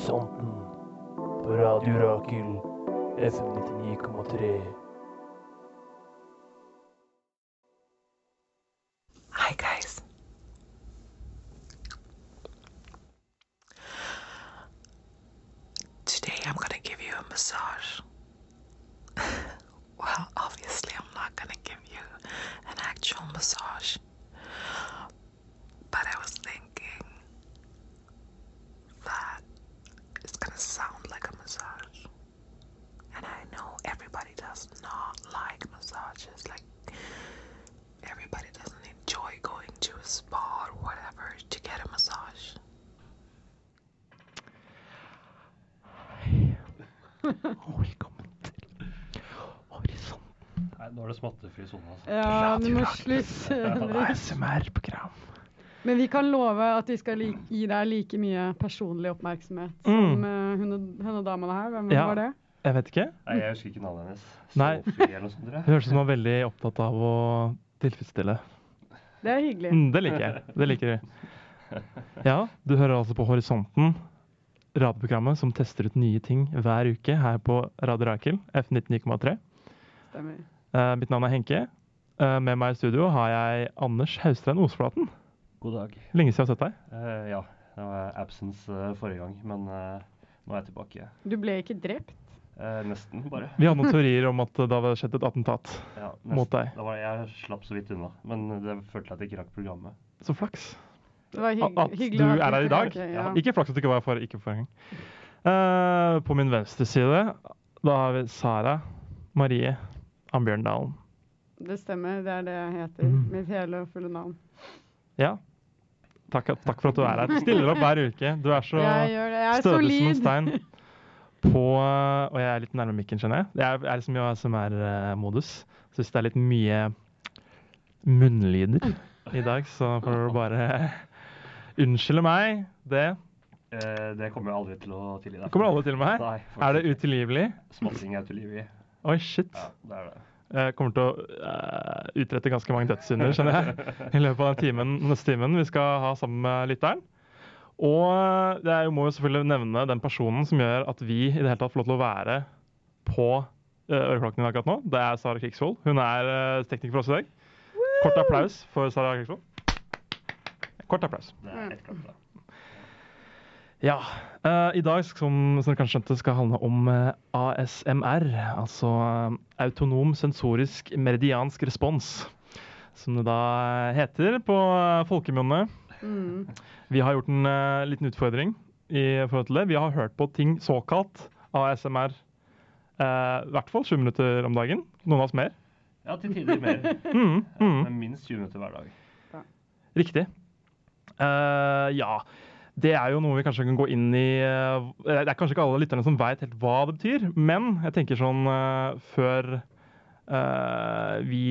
Horisonten på Radio Rakel FM 99,3. Sone. Altså. Ja, du må slutte. Henrik. ASMR-program. Men vi kan love at vi skal gi deg like mye personlig oppmerksomhet som eh, hun, hun og dama her. Hvem Ja. var det? Jeg vet ikke. Nei, jeg husker ikke navnet hennes. Nei. Det høres ut som hun var veldig opptatt av å tilfredsstille. Det er hyggelig. Mm, det liker jeg. Det liker vi. Ja, du hører altså på Horisonten, radioprogrammet som tester ut nye ting hver uke her på Radio Rakel, F99,3. Stemmer. Eh, mitt navn er Henke. Eh, med meg i studio har jeg Anders Haustrein Osflaten. God dag. Lenge siden jeg har sett deg. Uh, ja, det var absence forrige gang, men nå er jeg tilbake. Du ble ikke drept? Eh, nesten, bare. Vi hadde noen teorier om at det hadde skjedd et attentat Ja, mot deg. Da var jeg slapp så vidt unna, men det følte jeg at jeg ikke rakk programmet. Så flaks. Det var At hygg at hyggelig du er her i dag. Ja. Ikke flaks at du ikke var for, ikke forrige gang. Eh, på min venstre side da har vi Sara Marie Ambjørndalen. Det stemmer, det er det jeg heter. Mm. Mitt hele og fulle navn. Ja. Takk, takk for at du er her. Du stiller opp hver uke. Du er så Jeg det. Jeg er stødig som en stein. På, og jeg er litt nærme mikken, skjønner jeg. Jeg er, jeg er liksom i ASMR-modus. Syns det er litt mye munnlyder i dag, så får du bare unnskylde meg det. Eh, det kommer jeg aldri til å tilgi deg. Kommer alle til meg? Nei, Er det utilgivelig? Småting er utilgivelig. Oi, shit. Ja, det er det. Jeg kommer til å uh, utrette ganske mange dødssynder, skjønner jeg. I løpet av den timen, neste timen vi skal ha sammen med lytteren. Og eh, jeg må jo selvfølgelig nevne den personen som gjør at vi i det hele tatt får lov til å være på uh, øreklokken akkurat nå. Det er Sara Krigsvold. Hun er uh, tekniker for oss i dag. Kort applaus for Sara Krigsvold. Kort applaus. Det er helt klart det. Ja. Uh, I dag, som, som dere kanskje skjønte, skal handle om uh, ASMR. Altså uh, autonom sensorisk meridiansk respons. Som det da eh, heter på uh, folkemunne. Mm. Vi har gjort en eh, liten utfordring i forhold til det. Vi har hørt på ting såkalt ASMR eh, i hvert fall 20 minutter om dagen. Noen av oss mer. Ja, til tider mer. Mm, mm. Men minst 20 minutter hver dag. Riktig. Eh, ja. Det er jo noe vi kanskje kan gå inn i eh, Det er kanskje ikke alle lytterne som veit helt hva det betyr, men jeg tenker sånn eh, før eh, vi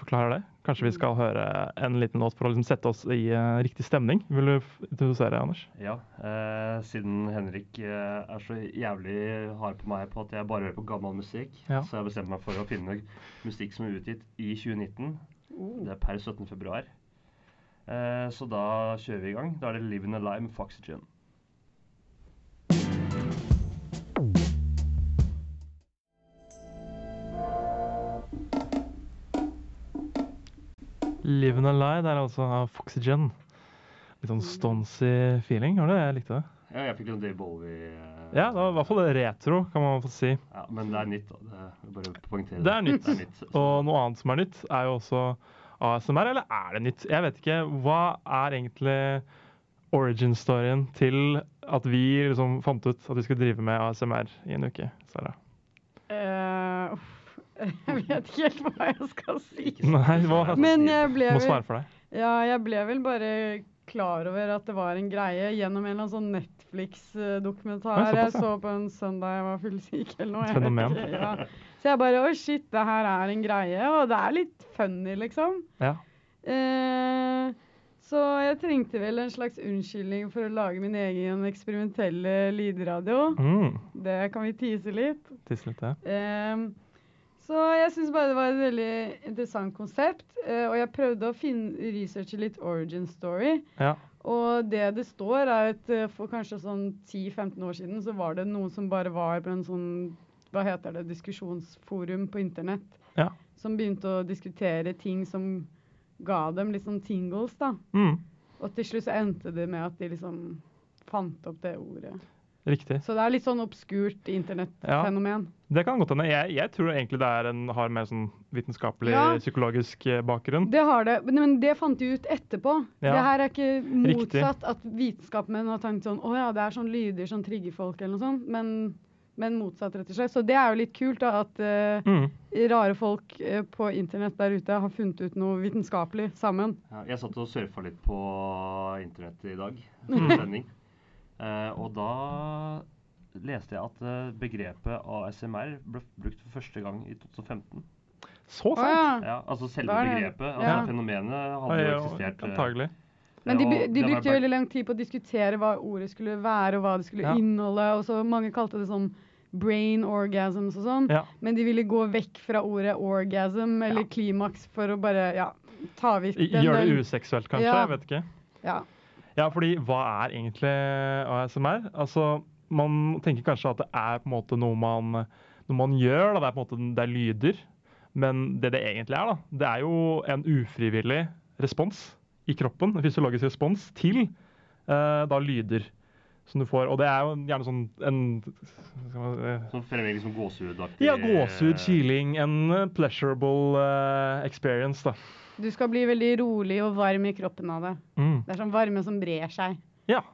forklarer det Kanskje vi skal høre en liten låt for å liksom sette oss i eh, riktig stemning. Vil du introdusere, Anders? Ja, eh, siden Henrik eh, er så jævlig hard på meg på at jeg bare hører på gammel musikk, Ja. så har jeg bestemt meg for å finne musikk som er utgitt i 2019. Oh. Det er per 17. februar. Eh, så da kjører vi i gang. Da er det 'Living Alive' med Foxygen. Living Alive det er altså av Foxygen. Litt sånn stonsy feeling. Har du det? Jeg likte det. Ja, jeg fikk litt Dave Bowie Uh, Ja, det var i hvert fall retro, kan man få si. ja, Men det er nytt, da. Det er, bare poengtere Det er nytt. Det er nytt. Og noe annet som er nytt, er jo også ASMR. Eller er det nytt? Jeg vet ikke. Hva er egentlig origin-storyen til at vi liksom fant ut at vi skulle drive med ASMR i en uke? Sara? Uh, jeg vet ikke helt hva jeg skal si. Nei, hva Men jeg ble må svare for deg. Ja, jeg ble vel bare klar over at det var en greie gjennom en eller annen sånn Netflix-dokumentar Oi, jeg så på en søndag jeg var fullsyk eller noe. Fenomen. Ja. Så jeg bare Å, shit, det her er en greie. Og det er litt funny, liksom. Ja. Eh, så jeg trengte vel en slags unnskyldning for å lage min egen eksperimentelle lydradio. Mm, Det kan vi tise litt. Tise litt, ja. Eh, Så jeg syns bare det var et veldig interessant konsept. eh, og jeg prøvde å finne, researche litt origin story. Ja. Og det det står, er at eh, for kanskje sånn 10-15 år siden så var det noen som bare var på en sånn hva heter det, diskusjonsforum på internett. Ja. Som begynte å diskutere ting som ga dem litt sånn tingles, da. Mm. Og til slutt så endte det med at de liksom fant opp det ordet. Riktig. Så det er litt sånn obskurt internettfenomen. Det kan godt hende. Jeg, jeg tror egentlig det er en, har mer sånn vitenskapelig, Ja. psykologisk eh, bakgrunn. Det har det, men, det fant de ut etterpå. Ja. Det her er ikke Riktig. motsatt at vitenskapsmenn har tenkt sånn Å ja, det er sånn lyder som trigger folk, eller noe sånt. Men, men motsatt, rett og slett. Så det er jo litt kult, da, at eh, Mm. rare folk eh, på internett der ute har funnet ut noe vitenskapelig sammen. Ja, jeg satt og surfa litt på internett i dag sending. Eh, og da leste jeg at eh, begrepet ASMR ble brukt for første gang i 2015. Så sant! ja. Ja, altså selve begrepet. Altså ja. Fenomenet hadde jo eksistert. Antagelig. Men de, de brukte jo veldig lang tid på å diskutere hva ordet skulle være, og hva det skulle Ja. inneholde. Og så mange kalte det sånn brain orgasms og sånn. Ja. Men de ville gå vekk fra ordet orgasm eller Ja. klimaks for å bare ja, ta vekk den Gjøre det useksuelt, kanskje? Jeg vet ikke. Ja. Ja, fordi hva er egentlig ASMR? Altså, man tenker kanskje at det er på en måte noe man, noe man gjør, da. det er på en måte det er lyder. Men det det egentlig er, da, det er jo en ufrivillig respons i kroppen, en fysiologisk respons, til uh, da lyder som du får. Og det er jo gjerne sånn en skal man, Som fremmer liksom gåsehudaktig Ja, gåsehud, kiling. En eh, pleasurable uh, experience, da. Du skal bli veldig rolig og varm i kroppen av det. Mm. Det er sånn varme som brer seg. Ja.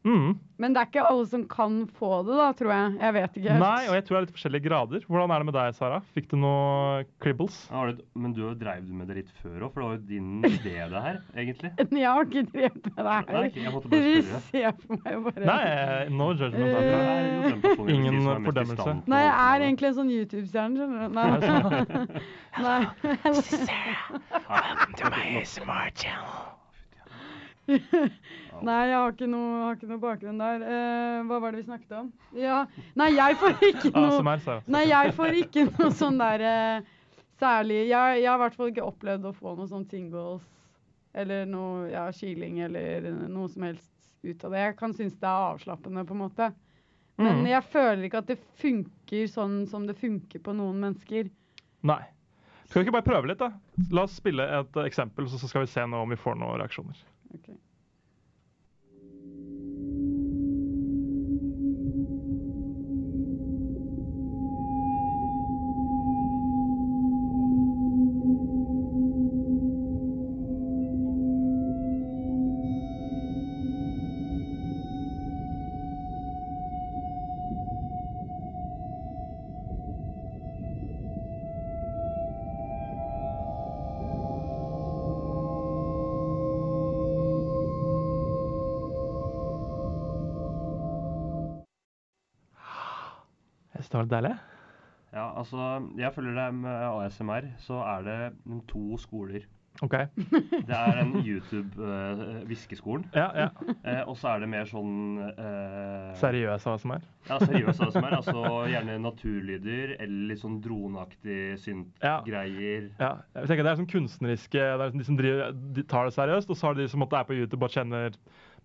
Mm. Men det er ikke alle som kan få det, da, tror jeg. Jeg vet ikke helt. Nei, og jeg tror det er litt forskjellige grader. Hvordan er det med deg, Sara? Fikk du noe cribbles? Ja, har du- men du dreiv med det litt før òg, for det var jo din idé, det her, egentlig. Jeg har ikke drevet med det her. Nei, jeg måtte bare spørre. ser på meg bare Nei, eh, no judgment. Uh. Er jo Ingen fordømmelse. Nei, jeg er egentlig en sånn YouTube-stjerne, skjønner du. Nei. Nei. Welcome to my ASMR channel. Nei, jeg har ikke noe, har ikke noe bakgrunn der. Eh, hva var det vi snakket om? Ja. Nei, jeg får ikke noe Nei, jeg får ikke noe sånn der eh, særlig jeg, jeg har i hvert fall ikke opplevd å få noe sånn tingles eller noe ja, kiling eller noe som helst ut av det. Jeg kan synes det er avslappende, på en måte. Men Mm. jeg føler ikke at det funker sånn som det funker på noen mennesker. Nei. Skal vi ikke bare prøve litt, da? La oss spille et eksempel, så så skal vi se om vi får noen reaksjoner. Ok. Det var litt deilig. Ja, altså, jeg følger deg med ASMR, så er det to skoler. OK. Det er den YouTube-hviskeskolen, Ja, ja. eh, og så er det mer sånn eh, Seriøs ASMR. Ja, seriøs ASMR. Altså gjerne naturlyder eller litt sånn droneaktig Ja. synt-greier. Ja, jeg tenker Det er sånn kunstneriske det er De som driver, de tar det seriøst, og så har de som måtte er på YouTube og tjener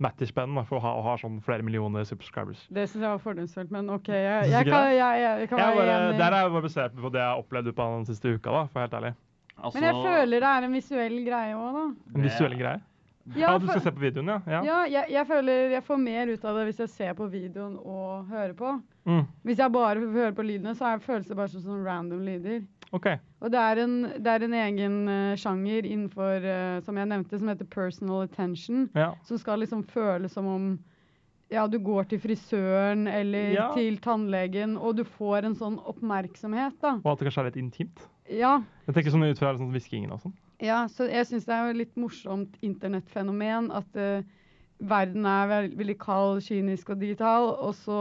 Mattispenn for å ha, har sånn flere millioner subscribers. Det syns jeg var fordomsfullt, men OK. Jeg, jeg, kan, jeg, jeg, kan være bare, enig. der er jeg bare basert på det jeg har opplevd på den siste uka, da, for helt ærlig. Altså, Men jeg føler det er en visuell greie òg, da. En visuell greie. Ja, Ja, du skal se på videoen, ja? Ja. Ja, jeg, jeg føler jeg får mer ut av det hvis jeg ser på videoen og hører på. Mm, Hvis jeg bare hører på lydene, så føles det bare som sånn random lyder. OK. Og det er en, det er en egen eh, sjanger innenfor, eh, som jeg nevnte, som heter personal attention. Ja. Som skal liksom føles som om ja, du går til frisøren eller Ja. til tannlegen, og du får en sånn oppmerksomhet, da. Og at det kanskje er litt intimt. Ja, Jeg tenker sånn ut fra sånn hviskingen og sånn. Ja, så jeg syns det er jo litt morsomt internettfenomen at uh, verden er veld veldig kald, kynisk og digital, og så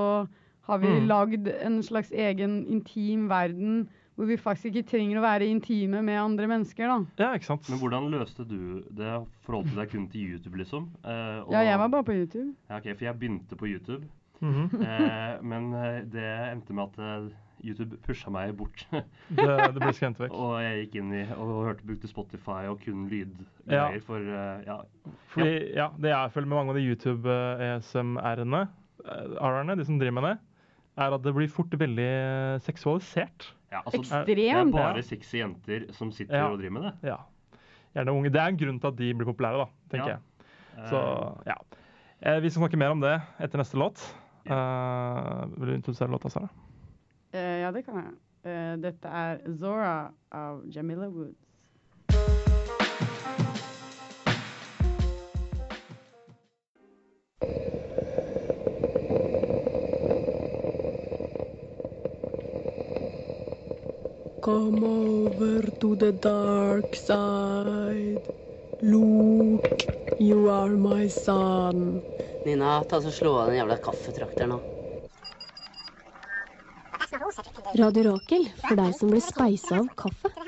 har vi Mm. lagd en slags egen intim verden hvor vi faktisk ikke trenger å være intime med andre mennesker, da. Ja, ikke sant? Men hvordan løste du det? Forholdt du deg kun til YouTube, liksom? Eh, og- Ja, jeg var bare på YouTube. Ja, ok, For jeg begynte på YouTube. Mhm. Eh, men eh, det endte med at eh, YouTube pusha meg bort. Det, det ble skremt vekk. og jeg gikk inn i og hørte brukte Spotify og kun Ja. for uh, ja. Fordi, ja, det jeg føler med mange av de YouTube-ESMR-ene, de som driver med det, er at det blir fort veldig seksualisert. Ja altså, det er bare Ja. sexy jenter som sitter Ja. og driver med det. Ja. Gjerne unge. Det er en grunn til at de blir populære, da, tenker Ja. jeg. Så ja. Eh, vi skal snakke mer om det etter neste låt. Uh, vil du introdusere låta, Sara? Uh, ja, det kan jeg. Uh, dette er Zora av Jamila Woods. Come over to the dark side. Luke, you are my son. Nina, ta så slå av den jævla kaffetrakter nå. Radio Rakel for deg som blir speisa av kaffe.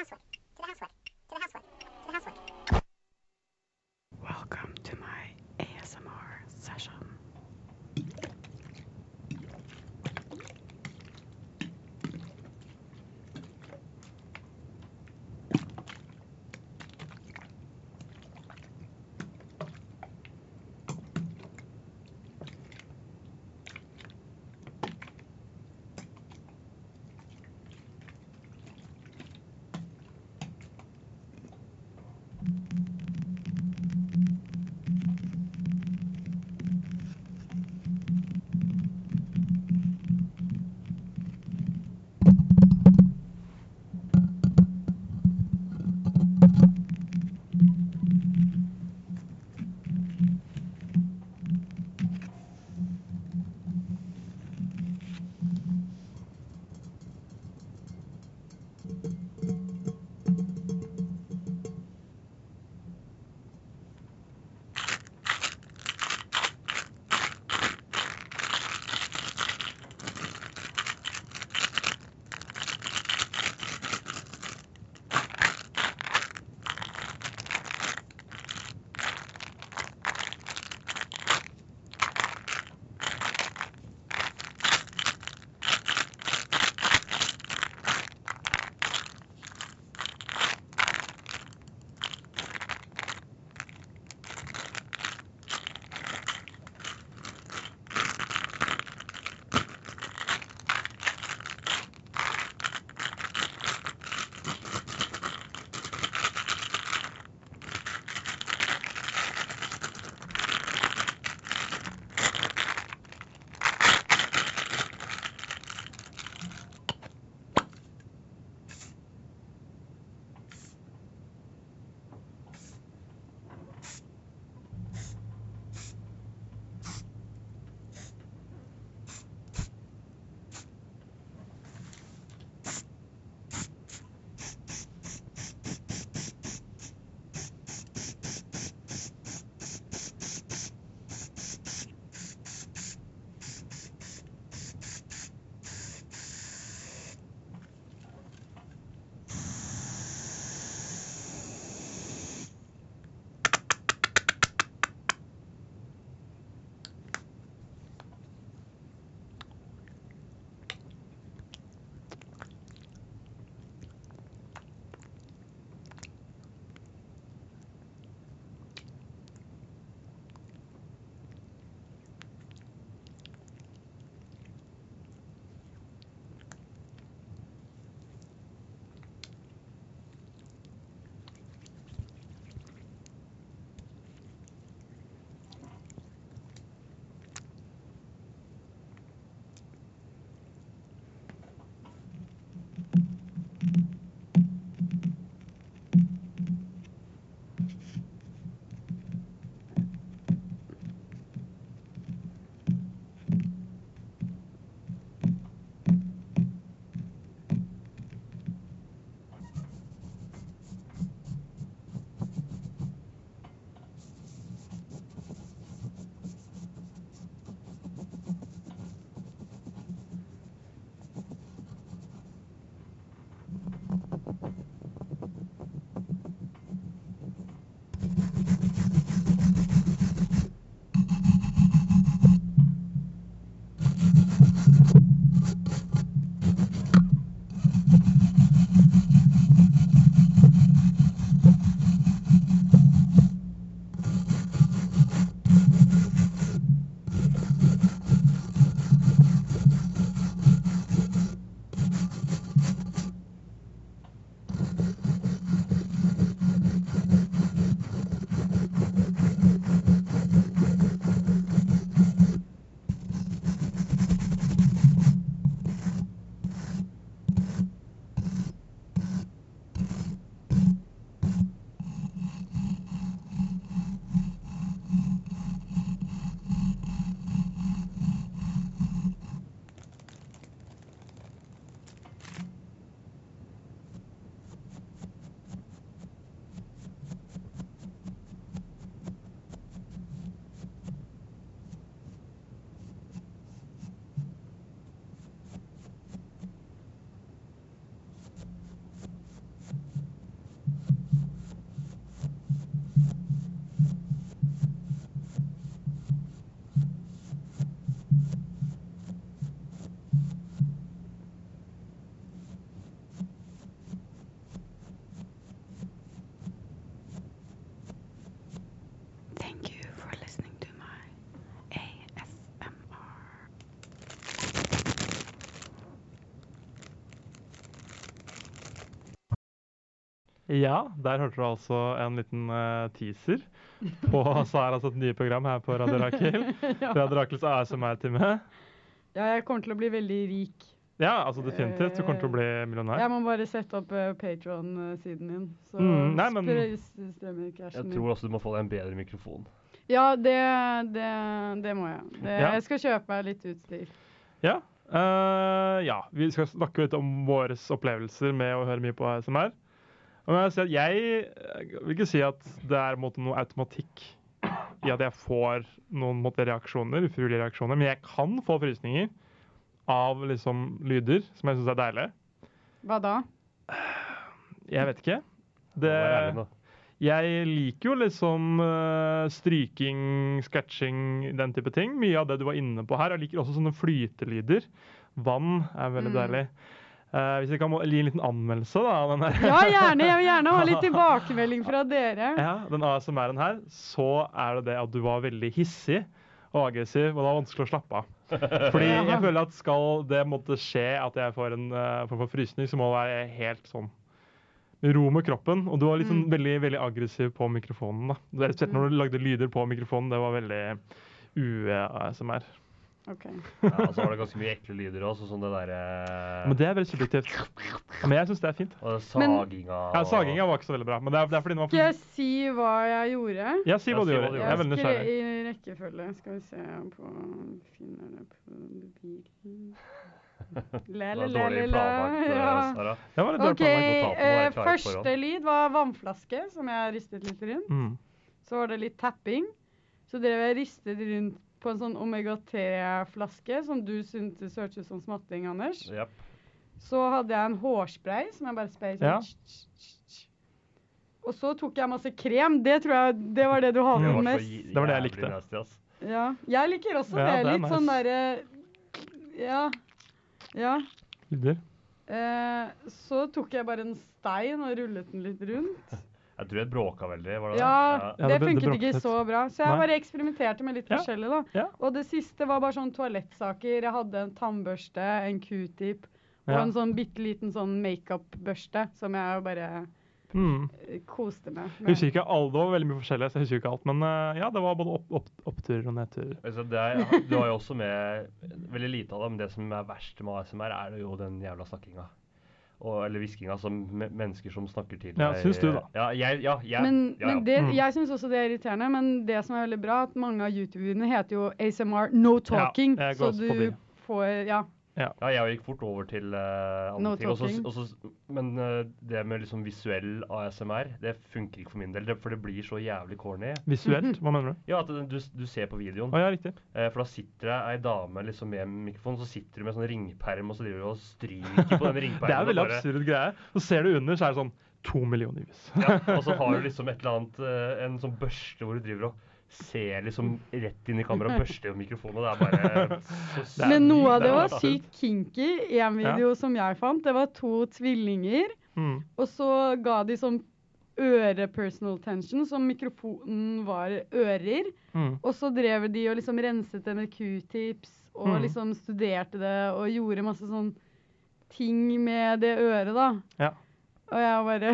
Ja, der hørte du altså en liten uh, teaser på altså et nye program her på Radio Rakel. ja. Radio Rakels ASMR-time. ja, jeg kommer til å bli veldig rik. Ja, altså definitivt. Du kommer til å bli millionær. Jeg må bare sette opp uh, Patron-siden min, så Mm, nei, men- strømmer Jeg tror også du må få deg en bedre mikrofon. Ja, det, det, det må jeg. Det, Ja. Jeg skal kjøpe meg litt utstyr. Ja. Uh, ja. Vi skal snakke litt om våre opplevelser med å høre mye på ASMR. Og jeg, jeg vil ikke si at det er måte, noe automatikk i at jeg får noen måte, reaksjoner, ufrivillige reaksjoner, men jeg kan få frysninger av liksom lyder som jeg syns er deilige. Hva da? Jeg vet ikke. Det, jeg liker jo liksom eh, stryking, scratching, den type ting. Mye av det du var inne på her. Jeg liker også sånne flytelyder. Vann er veldig Mm. deilig. Eh, hvis jeg kan må- gi en liten anmeldelse da, av den her. Ja, gjerne. Jeg vil gjerne ha litt tilbakemelding fra dere. Ja, den ASMR-en her, så er det det at du var veldig hissig og aggressiv, og det var vanskelig å slappe av. Fordi jeg føler at skal det måtte skje at jeg får en uh, form for frysning, så må det være helt sånn med ro med kroppen. Og du var sånn Mm. veldig, veldig aggressiv på mikrofonen. da. Det er Spesielt når du lagde lyder på mikrofonen, det var veldig ue-ASMR. Ok. Ja, og så var det ganske mye ekle lyder også, sånn det derre Men det er veldig subjektivt. Men jeg syns det er fint. Og saginga saginga Ja, Saginga var ikke så veldig bra, men det er, det er fordi den var Skal jeg si hva jeg gjorde? Ja, si hva du gjorde. Jeg er veldig nysgjerrig. i rekkefølge. Skal vi se på Finner det på mobilen Le, le, le, le, le. eh. Det var litt dårlig OK. planlagt. eh, første lyd var vannflaske, som jeg ristet litt rundt. Mm. Så var det litt tapping. Så drev jeg ristet rundt på en sånn omega-3-flaske, som du syntes hørtes ut som smatting, Anders. Yep. Så hadde jeg en hårspray som jeg bare sprayet sånn. Ja. Og så tok jeg masse krem. Det tror jeg det var det du hadde det mest. Det var det jeg likte. nasty. Ja. Jeg liker også Ja, det. det Litt sånn derre Ja. Ja. Lyder. Eh, så tok jeg bare en stein og rullet den litt rundt. Jeg tror jeg bråka veldig. var det Ja, det? Ja, det funket ikke så bra. Så jeg Nei. bare eksperimenterte med litt Ja. forskjellig, da. Ja. Og det siste var bare sånn toalettsaker. Jeg hadde en tannbørste, en q-tip og Ja. en sånn bitte liten sånn makeup-børste som jeg bare Mm. eh, koste med. Jeg husker ikke alle, Det var veldig mye forskjellig, så jeg husker ikke alt. Men eh, ja, det var både opp, opp, opptur og nedtur. Altså, det er, du har jo også med veldig lite av det, men det som er verst med ASMR, er jo den jævla snakkinga. Og, eller hvisking, altså mennesker som snakker til deg. Ja, syns du, da? Ja, jeg, ja, jeg, Men, ja, ja. men det, Mm. jeg syns også det er irriterende, men det som er veldig bra, at mange av YouTube-videoene heter jo ASMR no talking. så du får Ja. Ja, jeg gikk fort over til uh, andre No ting. Også, også, men uh, det med liksom visuell ASMR, det funker ikke for min del. Det, for det blir så jævlig corny. Visuelt, hva mener du? Ja, at du, du ser på videoen. Oh, ja, riktig. Uh, for da sitter det ei dame liksom med mikrofon, så sitter du med sånn ringperm, og så driver du og stryker på den ringpermen. Det er en veldig bare- absurd greie. Så ser du under, så er det sånn to millioner views. Ja, og så har du liksom et eller annet, en sånn børste hvor du driver og ser liksom rett inn i kameraet og børster i mikrofonen, og det er bare så Men noe av det var sykt kinky. En video som jeg fant, det var to tvillinger. Mm. Og så ga de sånn øre-personal tension, som mikrofonen var ører. Mm. Og så drev de og liksom renset det med q-tips og Mm. liksom studerte det og gjorde masse sånn ting med det øret, da. Ja. Og jeg bare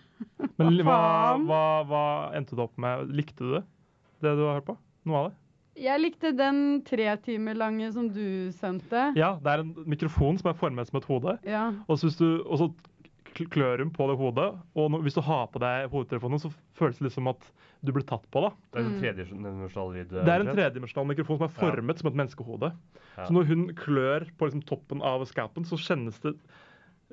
Men Hva hva, hva endte du opp med? Likte du det? Det du har hørt på? Noe av det? Jeg likte den tre timer lange som du sendte. Ja, det er en mikrofon som er formet som et hode. Ja. Og så, hvis du, og så klør hun på det hodet, og når, hvis du har på deg hodetelefonen, så føles det som at du blir tatt på. da. Det er en Mm. tredimensjonal lyd. Det er en tredimensjonal mikrofon som er formet som et menneskehode. Ja. Så når hun klør på liksom toppen av skapen, så kjennes det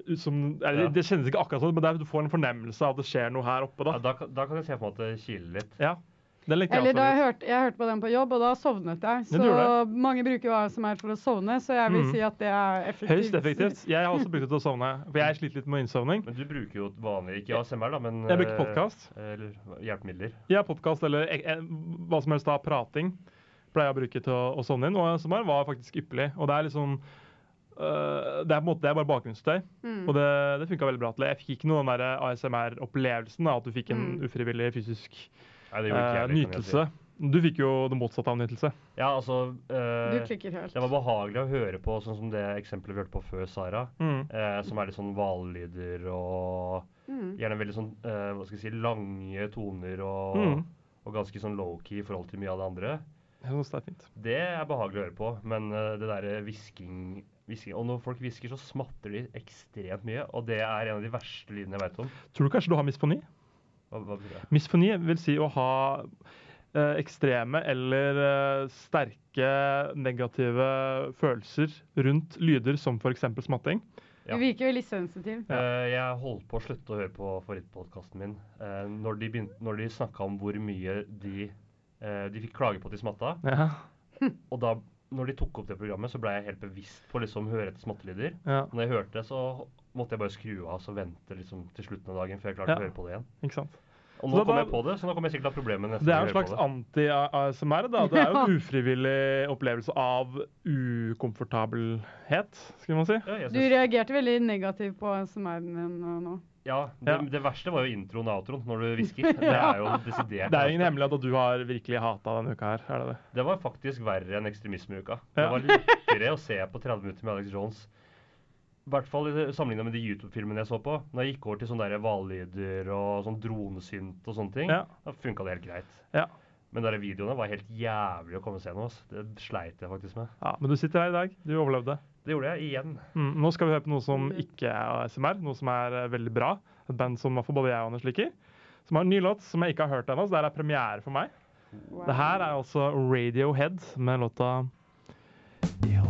ut som eller, Ja. Det kjennes ikke akkurat sånn, men det er, du får en fornemmelse av at det skjer noe her oppe. Ja, da. da, kan- da jeg se på en at det kiler litt. Ja, Den likte Eller da jeg hørte, jeg hørte på den på jobb, og da sovnet jeg. Så mange bruker ASMR for å sovne, så jeg vil Mm. si at det er effektivt. Høyst effektivt. Jeg har også brukt det til å sovne, for jeg sliter litt med innsovning. Men du bruker jo vanlig, ikke ASMR, da, men Jeg bruker eh, podkast. Eller hjelpemidler. Ja, podkast eller eh, eh, hva som helst av prating pleier jeg å bruke til å, å sovne inn. Og ASMR var faktisk ypperlig. Og det er liksom øh, det er på en måte det er bare bakgrunnsstøy, Mm. og det, det funka veldig bra til. Jeg fikk ikke noe den der ASMR-opplevelsen at du fikk en Mm. ufrivillig fysisk Nei, det gjorde ikke eh, jeg nytelse. Du fikk jo det motsatte av nytelse. Ja, altså eh, Du klikker helt. Det var behagelig å høre på, sånn som det eksempelet vi hørte på før, Sara. Mm. Eh, som er litt sånn hvallyder og Mm. Gjerne veldig sånn eh, hva skal jeg si, lange toner og, Mm. og ganske sånn low-key i forhold til mye av det andre. Jeg synes det er fint. Det er behagelig å høre på, men eh, det derre hvisking hvisking- Og når folk hvisker, så smatter de ekstremt mye, og det er en av de verste lydene jeg veit om. Tror du kanskje du har misfoni? Hva, hva betyr det? Misfoni vil si å ha eh, ekstreme eller eh, sterke negative følelser rundt lyder som f.eks. smatting. Ja. Du virker veldig sensitiv. Uh, Eh, jeg holdt på å slutte å høre på favorittpodkasten min uh, når de, begynte- når de snakka om hvor mye de uh, De fikk klage på at de smatta. Ja. Og da når de tok opp det programmet, så ble jeg helt bevisst på liksom høre etter smattelyder. ja. Når jeg hørte det, så måtte jeg bare skru av og vente liksom til slutten av dagen før jeg klarte Ja. å høre på det igjen. Ikke sant. Og nå kommer kom jeg på det, så nå kommer jeg sikkert til å ha problemer neste Det er gang en slags anti-ASMR. da. Det er jo en ufrivillig opplevelse av ukomfortabelhet, skulle man si. Ja, Du reagerte veldig negativt på ASMR-en din nå- nå. ja, det, Ja. det verste var jo introen og outroen når du hvisker. Det er jo desidert. Det er ingen hemmelighet at du har virkelig hata denne uka her. er det det? Det var faktisk verre enn ekstremismeuka. Ja. Det var lettere å se på 30 minutter med Alex Jones. I hvert fall sammenligna med de YouTube-filmene jeg så på. Når jeg gikk over til sånne der hvallyder og sånn dronesynt og sånne ting, Ja. da funka det helt greit. Ja. Men de videoene var helt jævlig å komme og se noe. Det sleit jeg faktisk med. ja. Men du sitter her i dag. Du overlevde. Det gjorde jeg igjen. Mm. Nå skal vi høre på noe som ikke er ASMR, noe som er eh, veldig bra. Et band som både jeg og Anders liker. Som har en ny låt som jeg ikke har hørt ennå, så det her er premiere for meg. Wow. Det her er altså Radiohead med låta Ill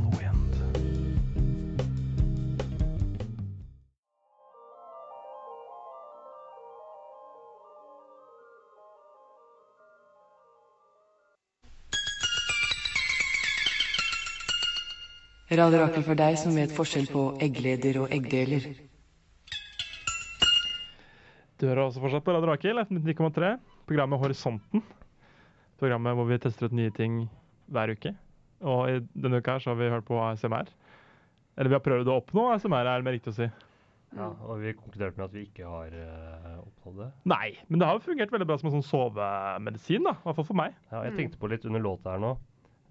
Wind. Radio for deg som vet forskjell på eggleder og eggdeler. Du hører også fortsatt på Radio Rakel, F99,3. Programmet Horisonten. Programmet hvor vi tester ut nye ting hver uke. Og i denne uka her så har vi hørt på ASMR. Eller vi har prøvd å oppnå ASMR, er det mer riktig å si. Ja, og vi konkluderte med at vi ikke har uh, oppnådd det. Nei, men det har jo fungert veldig bra som en sånn sovemedisin, da. I hvert fall for meg. Ja, jeg tenkte på litt under låta her nå.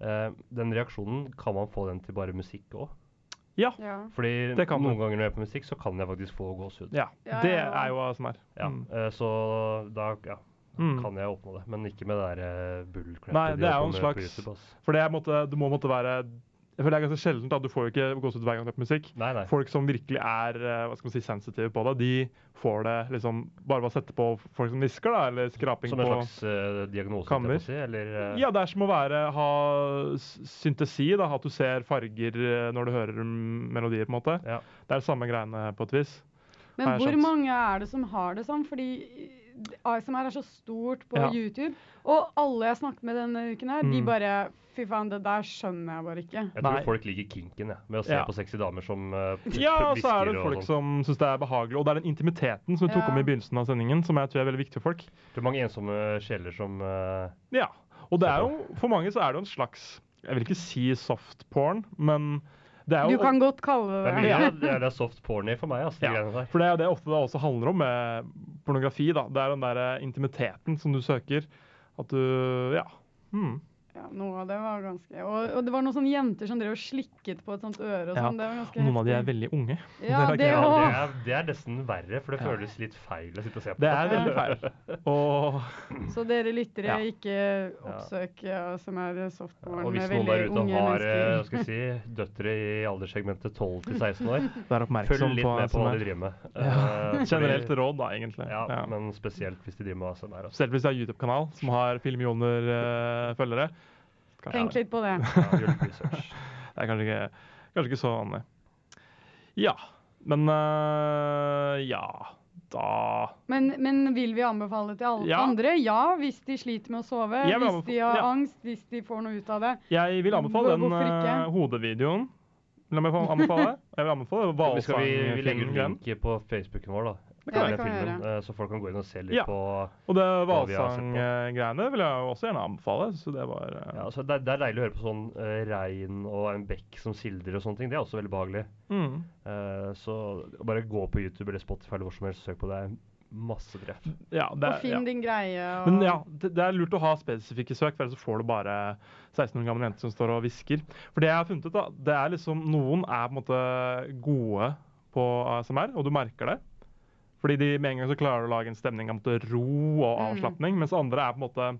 Eh, den reaksjonen, kan man få den til bare musikk òg? Ja. Ja. Fordi Det kan noen ganger når jeg er på musikk, så kan jeg faktisk få gåsehud. ja. Ja, Det er jo er. Ja, Mm. eh, så da ja, Mm. kan jeg oppnå det. Men ikke med det der uh, bullcrap. Nei, det er jo en slags- YouTube. For det måte, du må måtte være Jeg føler det er ganske sjeldent at du får jo ikke gåsehud hver gang du hører på musikk. Nei, nei. Folk som virkelig er eh, hva skal man si, sensitive på det, de får det liksom bare ved å sette på folk som hvisker, da, eller skraping Som en slags uh, diagnose, kammer. jeg si, eller uh... Ja, det er som å være, ha syntesi, da, at du ser farger når du hører melodier, på en måte. Ja. Det er det samme greiene på et vis. Men hvor skjønt. mange er det som har det sånn? Fordi ASMR er så stort på Ja. YouTube. Og alle jeg snakket med denne uken her, de Mm. bare Fy faen, det der skjønner jeg bare ikke. Jeg tror Nei. folk liker kinken, jeg. Med å se Ja. på sexy damer som uh, Ja, og så er det folk sånn. som syns det er behagelig. Og det er den intimiteten som vi tok Ja. om i begynnelsen av sendingen, som jeg tror er veldig viktig for folk. Det er mange ensomme sjeler som uh, Ja. Og det er jo, for mange så er det jo en slags Jeg vil ikke si soft porn, men jo Du kan godt kalle Det det Ja. det er, det er soft porny for meg, altså. Ja. For det er jo det ofte det også handler om med pornografi. da. Det er den der intimiteten som du søker. At du Ja. Hmm. Ja, noe av det var ganske Og, og det var noen sånne jenter som drev og slikket på et sånt øre og Ja, sånn. Det var ganske Noen av de er veldig unge. Ja, det det. Ja, det, er, det er nesten verre, for det Ja. føles litt feil å sitte og se på. Det er veldig feil. Og Så dere lyttere, Ja. ikke oppsøk ja, som er softporn Og hvis noen der ute unge har eh, mennesker. skal si, døtre i alderssegmentet 12 til 16 år, vær følg litt på med på hva de driver med. Ja. Eh, Generelt råd, da, egentlig. Ja, Ja. men spesielt hvis de driver med ASMR. Selv hvis de har YouTube-kanal som har fire millioner eh, følgere. Kanskje- Tenk litt på det. Ja. Det er kanskje ikke, kanskje ikke så vanlig. Ja, men uh, ja Da Men, men vil vi anbefale til alle Ja. andre? Ja, hvis de sliter med å sove. Hvis de har ja. angst, hvis de får noe ut av det. Jeg vil anbefale den uh, hodevideoen. La meg anbefale. Jeg vil anbefale Vi, skal, vi, vi legger ut hvalsangfilmen. på Facebooken vår, da. Gjøre. filmen, eh, Så folk kan gå inn og se litt Ja. på Og det hvalsanggreiene vil jeg jo også gjerne anbefale. Så det var uh... ja, så det, det er deilig å høre på sånn uh, regn og en bekk som sildrer og sånne ting. Det er også veldig behagelig. mm. Uh, så bare gå på YouTube eller Spotify eller hvor som helst søk på det. Masse treff. Ja, det, Og finn ja. din greie. Og Men ja, det, det er lurt å ha spesifikke søk, for ellers så får du bare 16 år gamle jenter som står og hvisker. For det jeg har funnet ut, da, det er liksom Noen er på en måte gode på ASMR, og du merker det. Fordi de med en gang så klarer å lage en stemning av på ro og Mm. mens andre er på en måte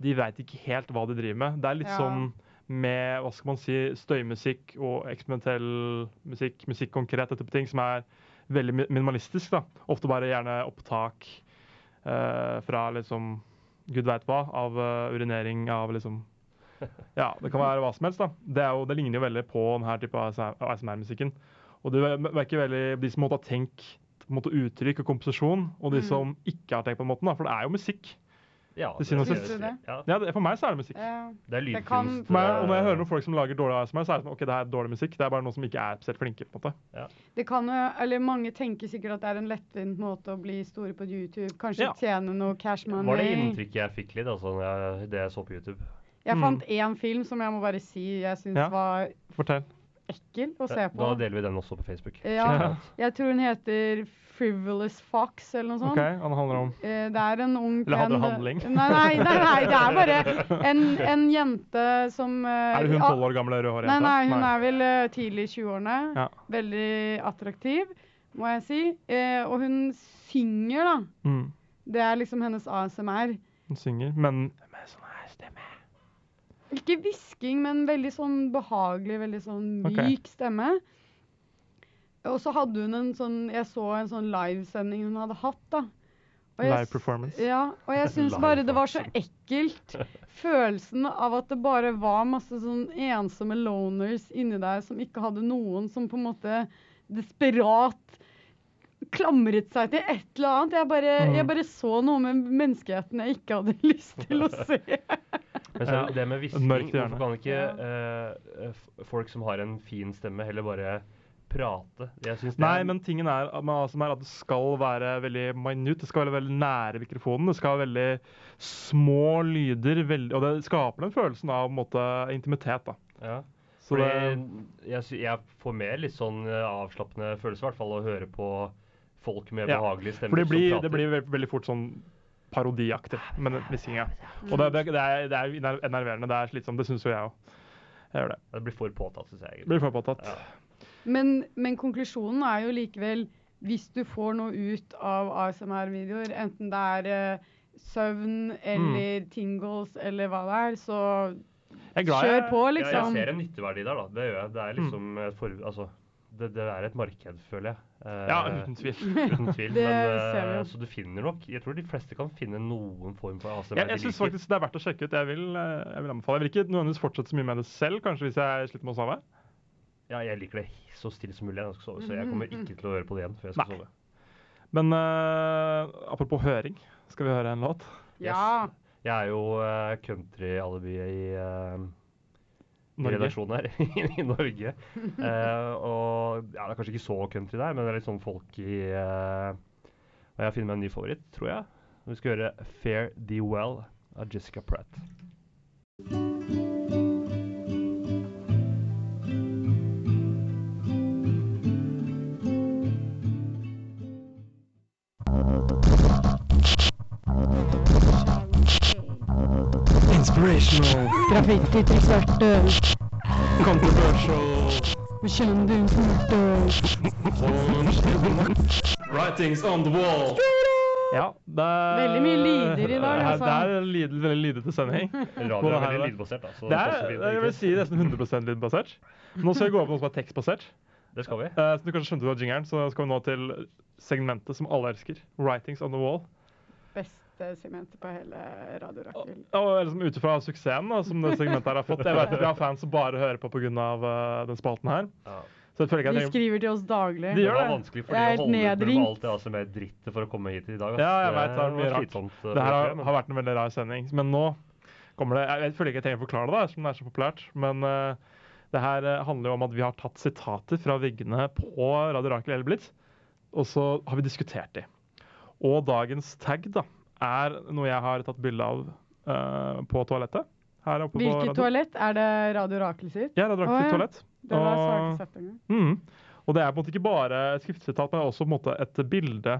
De veit ikke helt hva de driver med. Det er litt Ja. sånn med hva skal man si, støymusikk og eksperimentell musikk, musikk konkret, dette type ting, som er veldig minimalistisk. da. Ofte bare gjerne opptak uh, fra liksom gud veit hva, av uh, urinering, av liksom Ja, det kan være hva som helst. da. Det, er jo, det ligner jo veldig på denne type ASMR-musikken. Og du merker veldig de som måtte ha tenkt på en måte uttrykk og komposisjon, og de Mm. som ikke har tenkt på den måten. da, For det er jo musikk. Ja, det, det, si. Ja, Ja, det, For meg så er det musikk. Ja. det er Det kan- For meg, og når jeg hører noen folk som lager dårlig ASMR, så er det sånn, ok, det her er dårlig musikk. Det er bare noen som ikke er spesielt flinke. på en måte. Det kan jo, eller Mange tenker sikkert at det er en lettvint måte å bli store på YouTube. Kanskje Ja. tjene noe cash money. Var det inntrykket jeg fikk litt, altså, jeg, det jeg så på YouTube? Jeg Mm. fant én film som jeg må bare si jeg syns Ja. var Fortell. Ekkel å se på. Da deler vi den også på Facebook. Ja. Jeg tror hun heter Frivolous Fox eller noe sånt. ok, Han handler om Eh, Det er en ung Eller hadde handling? Nei, nei, nei, nei, det er bare en, en jente som eh, Er det hun tolv år gamle rødhårjenta? Nei, nei, hun er vel eh, tidlig i 20-årene. Ja. Veldig attraktiv, må jeg si. Eh, og hun synger, da. Mm. Det er liksom hennes ASMR. Hun synger, men med sånn her stemme. Ikke hvisking, men veldig sånn behagelig, veldig sånn myk myk stemme. Og så hadde hun en sånn Jeg så en sånn livesending hun hadde hatt, da. Og jeg Live performance. Ja, og jeg syns bare det var så ekkelt. Følelsen av at det bare var masse sånn ensomme loners inni der som ikke hadde noen som på en måte desperat klamret seg til et eller annet. Jeg bare, Mm. jeg bare så noe med menneskeheten jeg ikke hadde lyst til å se. Men så, det med hvisking, hvorfor kan ikke uh, folk som har en fin stemme, heller bare prate? Jeg det Nei, er- men tingen er, man- er at det skal være veldig minute. Det skal være veldig nære mikrofonen. Det skal være veldig små lyder. Veldig, og det skaper den følelsen av måte, intimitet. da. ja. Så Fordi det, jeg, jeg får mer litt sånn eh, avslappende følelse, i hvert fall, å høre på folk med Ja, behagelige stemmer for det blir, som det blir veldig fort sånn parodiaktig med den hviskinga. Og det, det, det, er, det er enerverende. Det er slitsomt. Det syns jo jeg òg. Jeg gjør det. Det blir for påtatt, syns jeg. egentlig. Blir for påtatt. Ja. Men, men konklusjonen er jo likevel hvis du får noe ut av ASMR-videoer, enten det er uh, søvn eller tingles eller hva det er, så Jeg er glad kjør jeg- på, Ja, liksom. jeg ser en nytteverdi der, da. Det gjør jeg. Det er Mm. liksom mm. for, altså, det, det er et marked, føler jeg. Eh, Ja, uten tvil. Uten tvil. Men, eh, så du finner nok Jeg tror de fleste kan finne noen form for ASMR Jeg, jeg syns faktisk det er verdt å sjekke ut. Jeg vil, eh, jeg vil anbefale. Jeg vil ikke nødvendigvis fortsette så mye med det selv, kanskje hvis jeg sliter med å sove. Ja, jeg liker det så stille som mulig når jeg skal sove, så jeg kommer ikke til å høre på det igjen før jeg skal Nei. sove. Men uh, apropos høring, skal vi høre en låt? Ja. Jeg er jo uh, country-alibiet i, uh, i Norge. her i Norge. Uh, og ja, det er kanskje ikke så country der, men det er litt sånn folk i uh, jeg finner meg en ny favoritt, tror jeg. Vi skal høre 'Fair Thee Well' av Jessica Pratt. Inspirational, Graffiti til svarte. controversial, Kjendismorte. writings on the wall. Ja, det er Veldig mye lyder i dag, altså. Det er lyd, veldig lydete sending. Radio er veldig lydbasert, da. er, Det er, jeg vil si nesten 100 lydbasert. Nå skal vi gå over på noe som er tekstbasert. Det skal vi. Uh, som du kanskje skjønte av jingeren, så skal vi nå til segmentet som alle elsker. Writings on the wall. Beste segmentet på hele Radio Rakel. Og liksom Ut ifra suksessen da, som det segmentet her har fått. Jeg vet at vi har fans som bare hører på pga. Uh, den spalten her. Ja. Så jeg føler De skriver til oss daglig. De Det var vanskelig for er de å holde med alt det altså, med drittet for å komme hit i dag. Altså. Ja, jeg vet, det er mye rart. slitsomt. Det her har, har vært en veldig rar sending. Men nå kommer det Jeg, føler ikke jeg trenger å forklare det, som det er så populært. Men uh, det her eh, handler jo om at vi har tatt sitater fra veggene på Radio Rakel Elblitz, og så har vi diskutert de. Og dagens tag da, er noe jeg har tatt bilde av uh, på toalettet. Her oppe på Hvilket radio. toalett? Er det Radio Rakel sitt? Ja, Radio Rakel sitt ja. toalett. Det var Og-. Mm. Og det er på en måte ikke bare et skriftsitat, men også på en måte et bilde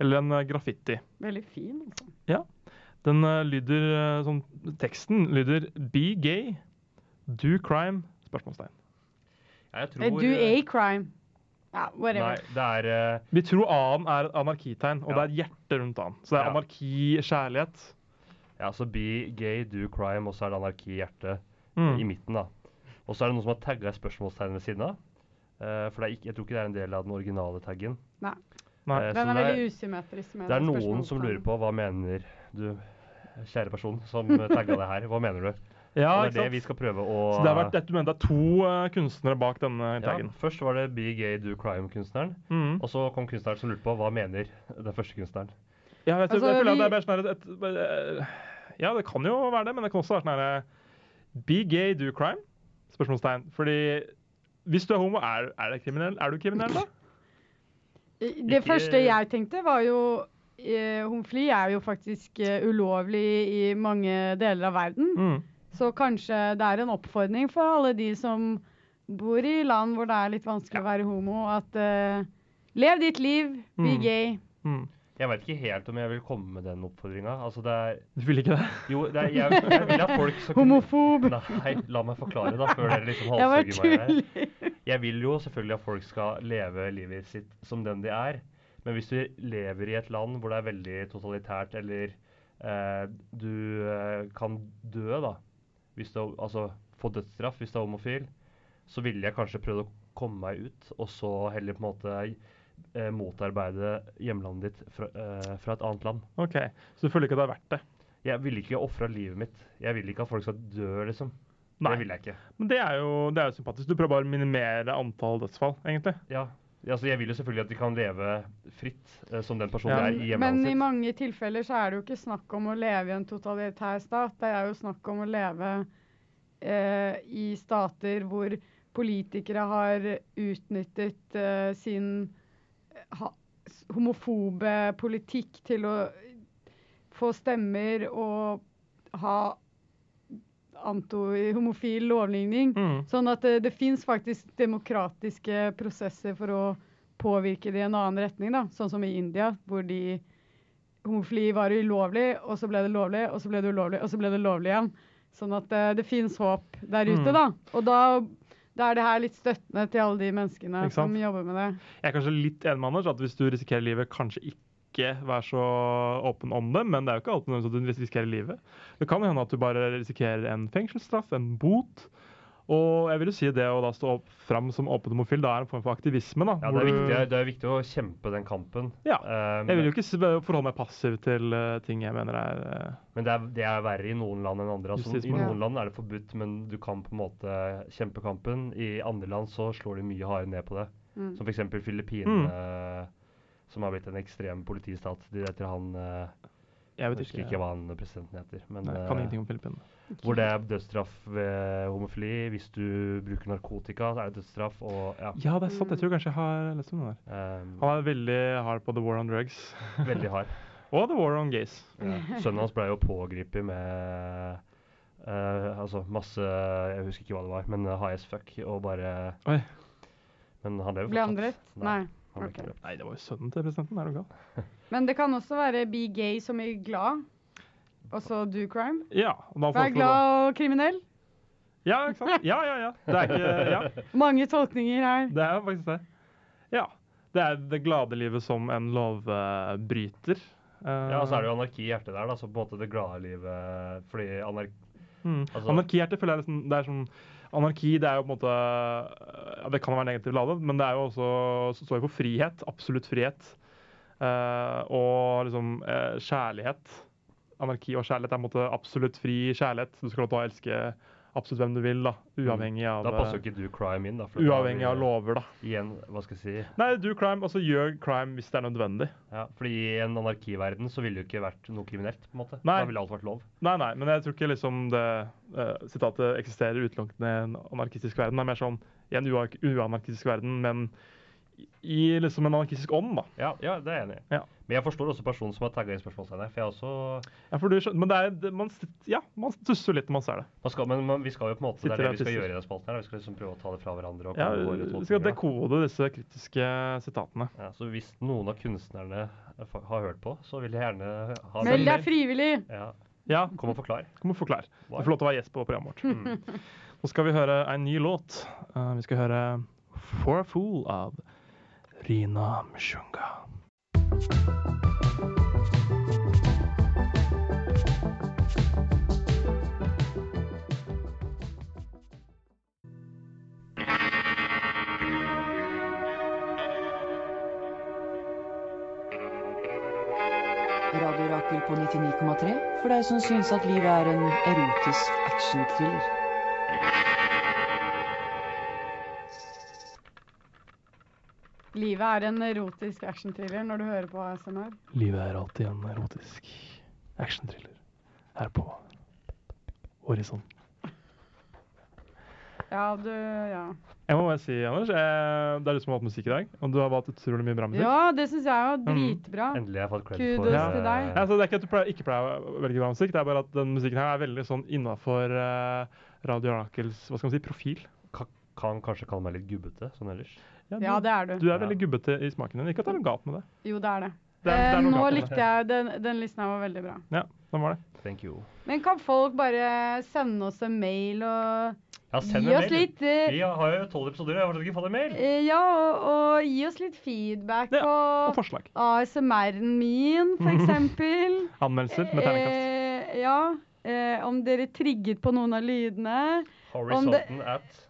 eller en eh, graffiti. Veldig fin, altså. Den uh, lyder uh, sånn Teksten lyder Be gay, do crime? Spørsmålstegn. Ja, jeg tror, Do a crime. Ja, Nei, det er uh, Vi tror A-en er et anarkitegn, og Ja. det er et hjerte rundt A-en. Så det er Ja. anarki, kjærlighet. Ja, så be gay, do crime, og så er det anarki hjerte mm. i midten, da. Og så er det noen som har tagga et spørsmålstegn ved siden av. Uh, for det er ikke, jeg tror ikke det er en del av den originale taggen. Nei. Nei. Uh, Den er det veldig usymmetrisk. med Det er noen som lurer på hva mener du, kjære person, som tagga det her. Hva mener du? Ja, og det er det sant? vi skal prøve å Så det, har vært, du mener det er to uh, kunstnere bak denne ja. Først var det Be Gay Do Crime-kunstneren. Mm. Og så kom kunstneren som lurte på hva mener den første kunstneren. Ja, jeg, tror, Altså, jeg føler at det er bare sånn et, et, Ja, det kan jo være det, men det kan også være sånn herre Be gay, do crime? Spørsmålstegn. Fordi hvis du er homo, er, er, det kriminell? er du kriminell da? Det Ikke- første jeg tenkte, var jo eh, Homofili er jo faktisk uh, ulovlig i mange deler av verden. Mm. Så kanskje det er en oppfordring for alle de som bor i land hvor det er litt vanskelig å være homo, at uh, lev ditt liv, be Mm. gay. Mm. Jeg veit ikke helt om jeg vil komme med den oppfordringa. Altså, det er Du vil ikke det? Jo, det er, jeg, jeg vil at folk skal kunne Homofob. Nei, la meg forklare, da, før dere liksom halshugger meg her. Jeg vil jo selvfølgelig at folk skal leve livet sitt som den de er. Men hvis du lever i et land hvor det er veldig totalitært, eller eh, du eh, kan dø, da hvis det, Altså få dødsstraff hvis du er homofil, så ville jeg kanskje prøvd å komme meg ut, og så heller på en måte eh, motarbeide hjemlandet ditt fra, eh, fra et annet land. OK. Så du føler ikke det er verdt det? Jeg ville ikke ofra livet mitt. Jeg vil ikke at folk skal dø, liksom. Nei. Det vil jeg ikke. Men det er jo, det er jo sympatisk. Du prøver bare å minimere antall dødsfall, egentlig. Ja. Altså, jeg vil jo selvfølgelig at de kan leve fritt eh, som den personen Ja. er i Men hjemlandet i mange tilfeller så er det jo ikke snakk om å leve i en totalitær stat. Det er jo snakk om å leve eh, i stater hvor politikere har utnyttet eh, sin ha, homofobe politikk til å få stemmer og ha anti-homofil lovligning, Mm. Sånn at det, det fins faktisk demokratiske prosesser for å påvirke det i en annen retning. da. Sånn som i India, hvor de homofili var ulovlig, og så ble det lovlig, og så ble det ulovlig, og så ble det lovlig igjen. Sånn at det, det fins håp der ute, Mm. da. Og da, da er det her litt støttende til alle de menneskene som jobber med det. Jeg er kanskje litt enig med Anders at hvis du risikerer livet, kanskje ikke vær så åpen om det, men det er jo ikke alltid nødvendigvis at du risikerer livet. Det kan hende at du bare risikerer en fengselsstraff, en bot. Og jeg vil jo si det å da stå opp fram som åpen homofil, da er en form for aktivisme. da. Ja, det, er viktig, det er viktig å kjempe den kampen. Ja. Um, Jeg vil jo ikke forholde meg passiv til eh, ting jeg mener er eh, Men det er, det er verre i noen land enn andre. Altså, I noen land er det forbudt, men du kan på en måte kjempe kampen. I andre land så slår de mye hardere ned på det. Mm. Som f.eks. Filippinene, som har blitt en ekstrem politistat. De etter han eh, Jeg vet husker ikke. ikke hva han presidenten heter. Men, Nei, eh, kan ingenting om Filippinene. hvor det er dødsstraff ved homofili. Hvis du bruker narkotika, så er det dødsstraff. Og ja. Ja, det er sant. Jeg tror kanskje jeg har lest om det der. Um, Han er veldig hard på The War on Drugs. veldig hard. Og The War on Gays. Ja. Sønnen hans ble jo pågrepet med Uh, altså masse Jeg husker ikke hva det var, men uh, HS-fuck og bare Oi. Men han lever Ble han fortsatt. drept? Nei. han ble ok. Nei, det var jo sønnen til presidenten. Er du gal? Men det kan også være be gay som i glad. Og så do crime. Ja. Vær glad og kriminell. Ja, ikke sant? Ja, ja, ja. Det er ikke Ja, Mange tolkninger her. det er faktisk det. Ja. Det er det glade livet som en lovbryter. Eh, Ja, og så er det jo anarki i hjertet der, da, så på en måte det glade livet Fordi anarki mm. altså- Anarkihjerte føler jeg liksom, det er sånn Anarki det er jo på en måte ja, Det kan være negativt ladet, men det er jo også så står jo for frihet. Absolutt frihet. Uh, og liksom uh, kjærlighet. Anarki og kjærlighet er på en måte absolutt fri kjærlighet. Du skal lov til å elske absolutt hvem du vil, da. Uavhengig av Da passer jo ikke do crime inn, da. Uavhengig av lover, da. Igjen, hva skal jeg si Nei, do crime, altså gjør crime hvis det er nødvendig. ja, fordi i en anarkiverden så ville det jo ikke vært noe kriminelt. på en måte. Nei. Da ville alt vært lov. Nei, nei, men jeg tror ikke liksom det uh, sitatet eksisterer utelukkende i en anarkistisk verden. Det er mer sånn i en uanarkistisk verden, men i- liksom en anarkistisk ånd, da. Ja, ja det er jeg enig i. Ja. Men jeg forstår også personen som har tagga inn spørsmålstegnet. For jeg også Ja, for du skjønner, men det er, det, man, ja, man stusser litt når man ser det. man skal, Men man, vi skal jo på en måte, det er det vi skal gjøre i den spalten her. Vi skal liksom prøve å ta det fra hverandre. og Ja, vi skal dekode disse kritiske sitatene. Ja, så hvis noen av kunstnerne eh, har hørt på, så vil jeg gjerne ha Meld deg frivillig! Ja, Ja, Kom og forklar. kom og forklar. Du får lov til å være gjest på programmet vårt. Mm. Nå skal vi høre en ny låt. Uh, vi skal høre For a Fool av Rina Mshunga. Radio Rakel på 99,3 for deg som syns at livet er en erotisk actionthriller. Livet er en erotisk actionthriller når du hører på ASMR. Livet er alltid en erotisk actionthriller her på Horisont. Ja, du Ja. Jeg må bare si, Anders, jeg, det er du som har valgt musikk i dag, og du har valgt utrolig mye bra musikk. Ja, det syns jeg var jo dritbra. Endelig har jeg fått cred Kudos for Ja. til deg. Ja, altså, det er ikke at du pleier, ikke pleier å velge bra musikk, det er bare at den musikken her er veldig sånn innafor uh, Radio Rakels hva skal man si, profil. Ka kan kanskje kalle meg litt gubbete sånn ellers. Ja, det er du. Du er veldig gubbete i smaken din. Ikke at det er noe galt med det. Jo, det er det. Det er- det er Eh, nå galt likte jeg den, den listen her var veldig bra. Ja, den var det. Thank you. Men kan folk bare sende oss en mail og Ja, send gi en oss mail. litt uh, Vi har jo tolv episoder, jeg har fortsatt ikke fått en mail. Uh, Ja, og, og gi oss litt feedback Ja, Og forslag. ASMR-en min, eksempel. Anmeldelser med terningkast. Uh, ja. Eh, om dere trigget på noen av lydene. Om det- Horisonten at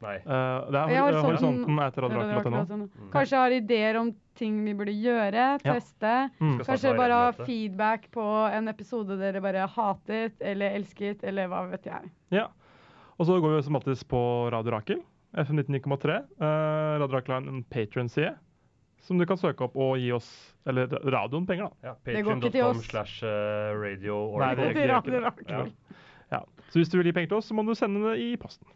Nei. Eh, det er Ja, hor- horisonten- horisonten etter akkurat sånn. Kanskje har ideer om ting vi burde gjøre, Ja. teste. Mm. Skal snart Kanskje bare ha feedback på en episode dere bare hatet eller elsket, eller hva vet jeg. Ja. Og så går vi som alltid på Radio Rakel. FM 99,3. Uh, Radio Rakel har en Patron-side som du kan søke opp og gi oss, eller radioen, penger, da. Ja, Det går ikke til Patreon.com oss. slash eh, radio Nei, det går til Radio Rakel. Rakel. Ja. Så hvis du vil gi penger til oss, så må du sende det i posten.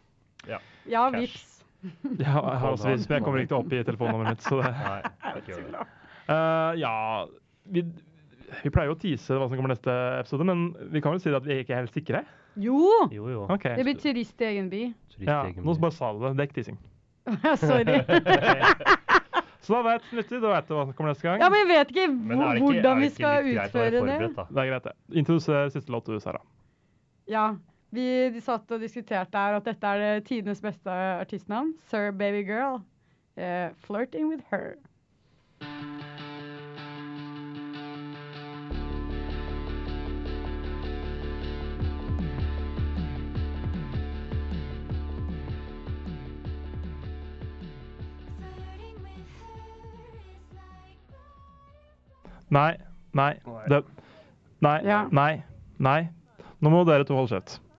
Ja, ja vips. Ja, jeg har også vips, men jeg kommer ikke til å oppgi telefonnummeret mitt. Så det. Nei, ikke gjør det. Eh, ja vi, vi pleier jo å tease hva som kommer neste episode, men vi kan vel si at vi ikke er helt sikre? Jo! Jo, jo. Okay. Det blir turist i egen by. Ja, egen nå bare sa du det. Det er ikke teasing. Sorry. Så da vet lytter, da vet du hva som kommer neste gang. Ja, men jeg vet ikke hvor, ikke, hvordan vi skal utføre det. Det er greit, det. Introduser siste låt du, Sara. Ja. Vi satt og diskuterte her at dette er det tidenes beste artistnavn. Sir Baby Girl. Uh, 'Flirting with Her'. Nei, nei, det, nei, Ja. nei, nei. Nå må dere to holde kjeft.